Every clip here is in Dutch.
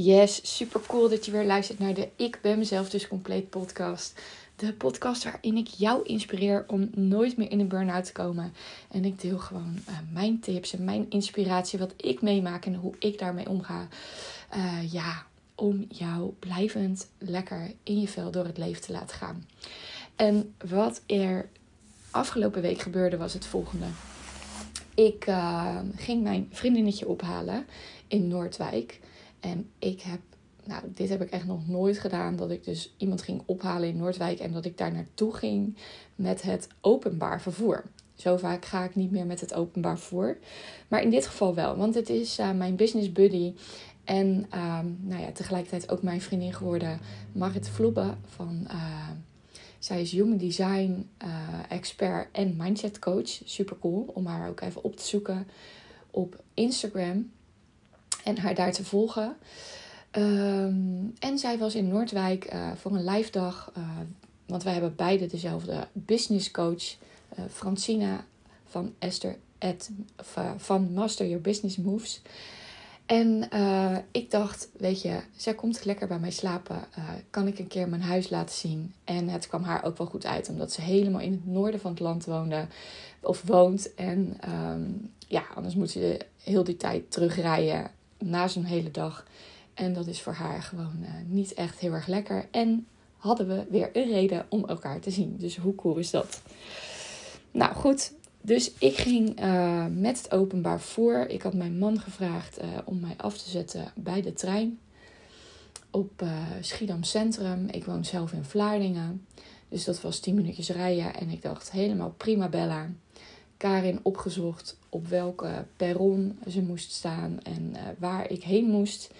Yes, super cool dat je weer luistert naar de Ik ben mezelf dus compleet podcast. De podcast waarin ik jou inspireer om nooit meer in een burn-out te komen. En ik deel gewoon uh, mijn tips en mijn inspiratie, wat ik meemaak en hoe ik daarmee omga. Uh, ja, om jou blijvend lekker in je vel door het leven te laten gaan. En wat er afgelopen week gebeurde was het volgende. Ik uh, ging mijn vriendinnetje ophalen in Noordwijk. En ik heb, nou, dit heb ik echt nog nooit gedaan. Dat ik dus iemand ging ophalen in Noordwijk en dat ik daar naartoe ging met het openbaar vervoer. Zo vaak ga ik niet meer met het openbaar vervoer. Maar in dit geval wel, want het is uh, mijn business buddy. En uh, nou ja, tegelijkertijd ook mijn vriendin geworden, Marit Vloebe. Van, uh, zij is human design expert en mindset coach. Super cool om haar ook even op te zoeken op Instagram en haar daar te volgen. Ehm, en zij was in Noordwijk uh, voor een live dag. Uh, want wij hebben beide dezelfde business coach. Uh, Francina van Esther at, van Master Your Business Moves. En ik dacht, weet je, zij komt lekker bij mij slapen. kan ik een keer mijn huis laten zien? En het kwam haar ook wel goed uit, omdat ze helemaal in het noorden van het land woonde. Of woont. En um, ja, anders moet ze heel die tijd terugrijden na zo'n hele dag. En dat is voor haar gewoon uh, niet echt heel erg lekker. En hadden we weer een reden om elkaar te zien. Dus hoe cool is dat? Nou goed, dus ik ging uh, met het openbaar voor. Ik had mijn man gevraagd uh, om mij af te zetten bij de trein op Schiedam Centrum. Ik woon zelf in Vlaardingen. Dus dat was 10 minuutjes rijden. En ik dacht helemaal prima Bella. Karin opgezocht op welke perron ze moest staan en uh, waar ik heen moest.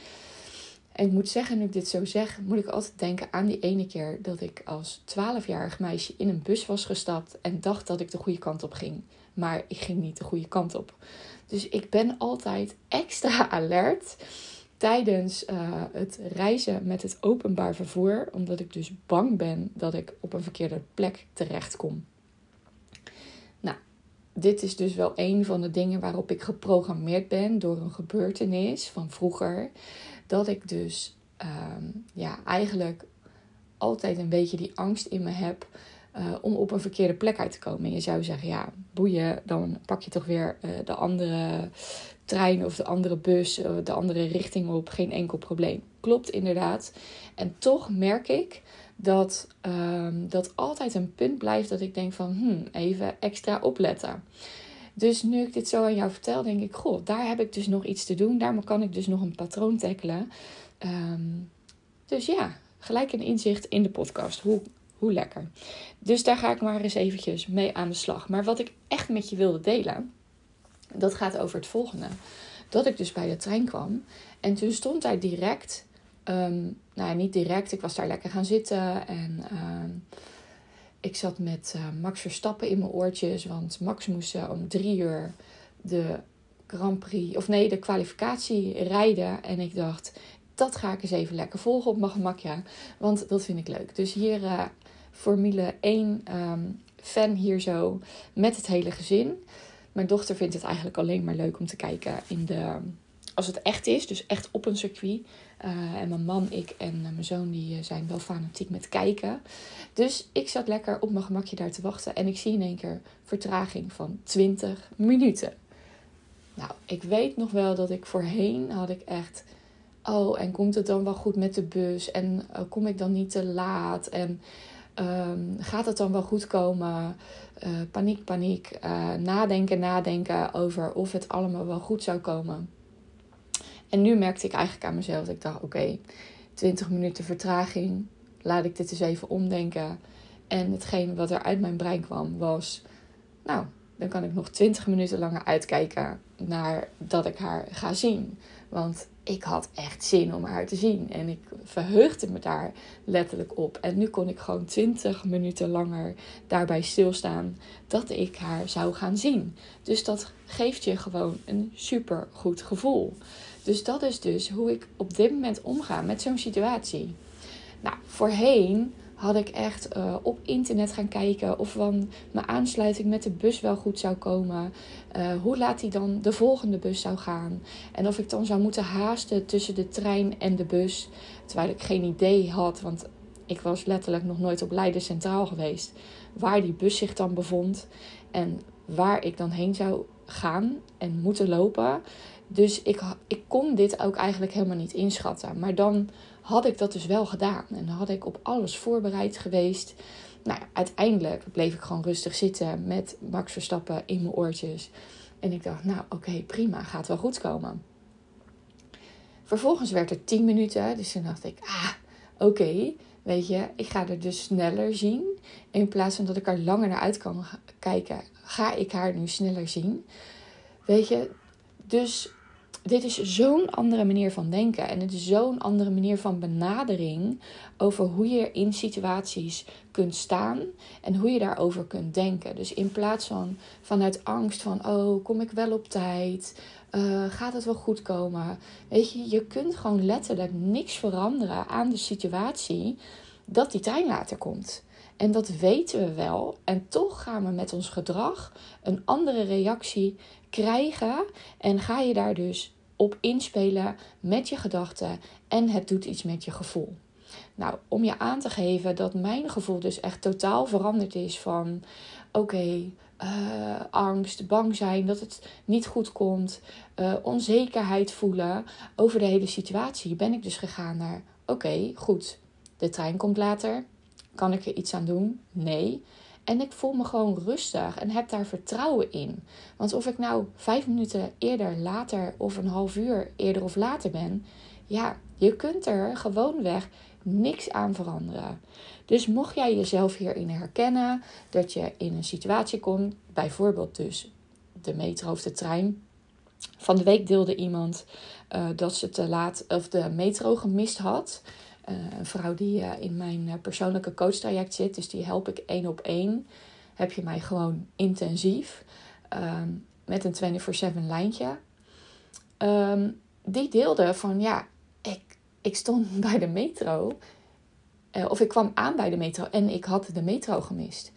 En ik moet zeggen, nu ik dit zo zeg, moet ik altijd denken aan die ene keer dat ik als 12-jarig meisje in een bus was gestapt en dacht dat ik de goede kant op ging. Maar ik ging niet de goede kant op. Dus ik ben altijd extra alert tijdens uh, het reizen met het openbaar vervoer, omdat ik dus bang ben dat ik op een verkeerde plek terecht kom dit is dus wel een van de dingen waarop ik geprogrammeerd ben door een gebeurtenis van vroeger. Dat ik dus ehm, ja, eigenlijk altijd een beetje die angst in me heb uh, om op een verkeerde plek uit te komen. En je zou zeggen, ja, boeien, dan pak je toch weer uh, de andere trein of de andere bus, uh, de andere richting op. Geen enkel probleem. Klopt inderdaad. En toch merk ik dat um, dat altijd een punt blijft dat ik denk van hmm, even extra opletten. Dus nu ik dit zo aan jou vertel, denk ik, goh, daar heb ik dus nog iets te doen. Daar kan ik dus nog een patroon tackelen. Um, dus ja, gelijk een inzicht in de podcast. Hoe, hoe lekker. Dus daar ga ik maar eens eventjes mee aan de slag. Maar wat ik echt met je wilde delen, dat gaat over het volgende. Dat ik dus bij de trein kwam en toen stond daar direct Um, nou, niet direct. Ik was daar lekker gaan zitten. En uh, ik zat met uh, Max Verstappen in mijn oortjes. Want Max moest uh, om drie uur de Grand Prix, of nee, de kwalificatie rijden. En ik dacht, dat ga ik eens even lekker volgen op mijn gemak. Ja, want dat vind ik leuk. Dus hier uh, Formule 1 um, ehm, fan hier zo met het hele gezin. Mijn dochter vindt het eigenlijk alleen maar leuk om te kijken in de als het echt is, dus echt op een circuit. Uh, en mijn man, ik en uh, mijn zoon die uh, zijn wel fanatiek met kijken. Dus ik zat lekker op mijn gemakje daar te wachten. En ik zie in één keer vertraging van 20 minuten. Nou, ik weet nog wel dat ik voorheen had ik echt... Oh, en komt het dan wel goed met de bus? En kom ik dan niet te laat? En um, gaat het dan wel goed komen? paniek, paniek. nadenken, nadenken over of het allemaal wel goed zou komen. En nu merkte ik eigenlijk aan mezelf dat ik dacht: oké, 20 minuten vertraging. Laat ik dit eens even omdenken. En hetgeen wat er uit mijn brein kwam was: nou, dan kan ik nog 20 minuten langer uitkijken naar dat ik haar ga zien. Want ik had echt zin om haar te zien. En ik verheugde me daar letterlijk op. En nu kon ik gewoon 20 minuten langer daarbij stilstaan dat ik haar zou gaan zien. Dus dat geeft je gewoon een super goed gevoel. Dus dat is dus hoe ik op dit moment omga met zo'n situatie. Nou, voorheen had ik echt uh, op internet gaan kijken of van mijn aansluiting met de bus wel goed zou komen. Uh, hoe laat die dan de volgende bus zou gaan. En of ik dan zou moeten haasten tussen de trein en de bus. Terwijl ik geen idee had, want ik was letterlijk nog nooit op Leiden Centraal geweest. Waar die bus zich dan bevond en waar ik dan heen zou gaan en moeten lopen. Dus ik, ik kon dit ook eigenlijk helemaal niet inschatten. Maar dan had ik dat dus wel gedaan. En dan had ik op alles voorbereid geweest. Nou, uiteindelijk bleef ik gewoon rustig zitten met Max Verstappen in mijn oortjes. En ik dacht, nou oké, prima, gaat wel goed komen. Vervolgens werd het 10 minuten. Dus toen dacht ik, ah, oké, weet je, ik ga er dus sneller zien. In plaats van dat ik er langer naar uit kan kijken, ga ik haar nu sneller zien. Weet je, dus dit is zo'n andere manier van denken. En het is zo'n andere manier van benadering over hoe je in situaties kunt staan en hoe je daarover kunt denken. Dus in plaats van vanuit angst van, oh, kom ik wel op tijd? Uh, gaat het wel goed komen? Weet je, je kunt gewoon letterlijk niks veranderen aan de situatie dat die trein later komt. En dat weten we wel. En toch gaan we met ons gedrag een andere reactie krijgen. En ga je daar dus op inspelen met je gedachten. En het doet iets met je gevoel. Nou, om je aan te geven dat mijn gevoel dus echt totaal veranderd is van oké, uh, angst, bang zijn dat het niet goed komt, uh, onzekerheid voelen over de hele situatie, ben ik dus gegaan naar oké, goed, de trein komt later. Kan ik er iets aan doen? Nee. En ik voel me gewoon rustig en heb daar vertrouwen in. Want of ik nou vijf minuten eerder, later of een half uur eerder of later ben, ja, je kunt er gewoonweg niks aan veranderen. Dus mocht jij jezelf hierin herkennen, dat je in een situatie komt, bijvoorbeeld dus de metro of de trein. Van de week deelde iemand uh, dat ze te laat of de metro gemist had. Uh, een vrouw die uh, in mijn persoonlijke coachtraject zit, dus die help ik één op één. Heb je mij gewoon intensief um, met een 24/7 lijntje. Um, die deelde van ja, ik, ik stond bij de metro of ik kwam aan bij de metro en ik had de metro gemist.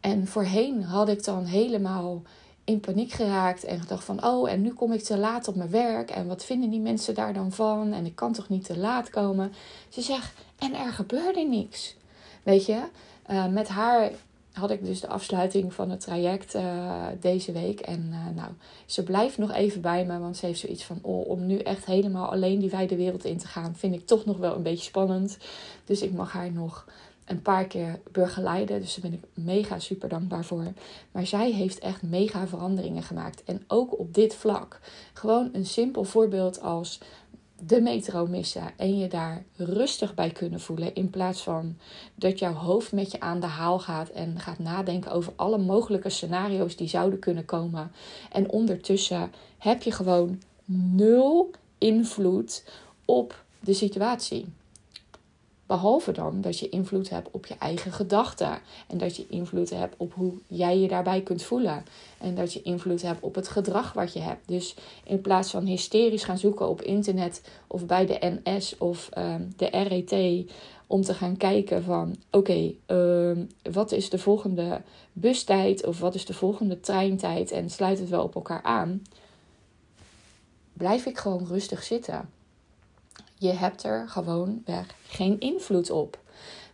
En voorheen had ik dan helemaal in paniek geraakt en gedacht van oh en nu kom ik te laat op mijn werk en wat vinden die mensen daar dan van en ik kan toch niet te laat komen. Ze zegt en er gebeurde niks. Weet je, uh, met haar had ik dus de afsluiting van het traject uh, deze week. En uh, nou, ze blijft nog even bij me, want ze heeft zoiets van: oh, om nu echt helemaal alleen die wijde wereld in te gaan, vind ik toch nog wel een beetje spannend. Dus ik mag haar nog een paar keer begeleiden. Dus daar ben ik mega super dankbaar voor. Maar zij heeft echt mega veranderingen gemaakt. En ook op dit vlak. Gewoon een simpel voorbeeld als de metro missen en je daar rustig bij kunnen voelen. In plaats van dat jouw hoofd met je aan de haal gaat en gaat nadenken over alle mogelijke scenario's die zouden kunnen komen. En ondertussen heb je gewoon nul invloed op de situatie. Behalve dan dat je invloed hebt op je eigen gedachten. En dat je invloed hebt op hoe jij je daarbij kunt voelen. En dat je invloed hebt op het gedrag wat je hebt. Dus in plaats van hysterisch gaan zoeken op internet of bij de NS of uh, de RET. Om te gaan kijken van oké, uh, wat is de volgende bustijd of wat is de volgende treintijd en sluit het wel op elkaar aan. Blijf ik gewoon rustig zitten je hebt er gewoon weg geen invloed op.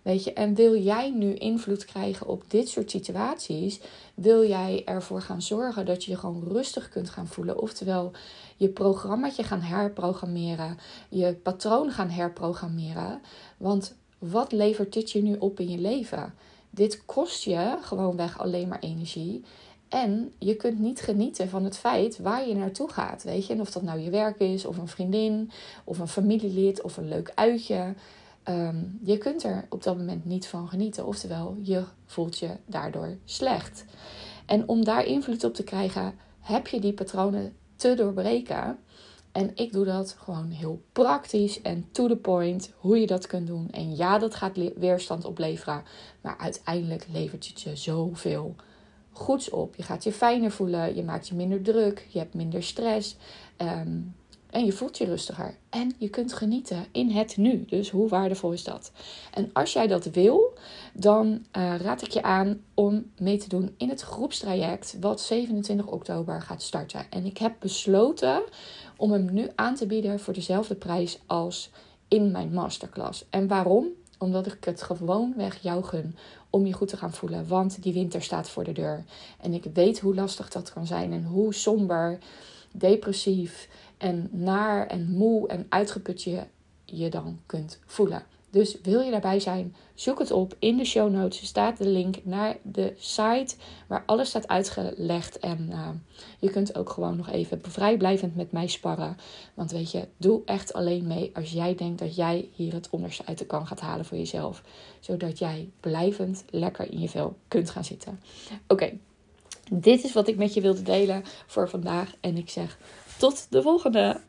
Weet je, en wil jij nu invloed krijgen op dit soort situaties? Wil jij ervoor gaan zorgen dat je je gewoon rustig kunt gaan voelen? Oftewel, je programmaatje gaan herprogrammeren, je patroon gaan herprogrammeren. Want wat levert dit je nu op in je leven? Dit kost je gewoonweg alleen maar energie. En je kunt niet genieten van het feit waar je naartoe gaat. Weet je, en of dat nou je werk is, of een vriendin, of een familielid, of een leuk uitje. Ehm, je kunt er op dat moment niet van genieten. Oftewel, je voelt je daardoor slecht. En om daar invloed op te krijgen, heb je die patronen te doorbreken. En ik doe dat gewoon heel praktisch en to the point hoe je dat kunt doen. En ja, dat gaat weerstand opleveren. Maar uiteindelijk levert het je zoveel goeds op. Je gaat je fijner voelen, je maakt je minder druk, je hebt minder stress. Um, En je voelt je rustiger. En je kunt genieten in het nu. Dus hoe waardevol is dat? En als jij dat wil, dan uh, raad ik je aan om mee te doen in het groepstraject. Wat 27 oktober gaat starten. En ik heb besloten om hem nu aan te bieden voor dezelfde prijs als in mijn masterclass. En waarom? Omdat ik het gewoon weg jou gun om je goed te gaan voelen. Want die winter staat voor de deur. En ik weet hoe lastig dat kan zijn en hoe somber, depressief en naar en moe en uitgeput je je dan kunt voelen. Dus wil je daarbij zijn, zoek het op. In de show notes staat de link naar de site waar alles staat uitgelegd. En uh, je kunt ook gewoon nog even vrijblijvend met mij sparren. Want weet je, doe echt alleen mee als jij denkt dat jij hier het onderste uit de kan gaat halen voor jezelf. Zodat jij blijvend lekker in je vel kunt gaan zitten. Oké, dit is wat ik met je wilde delen voor vandaag. En ik zeg tot de volgende.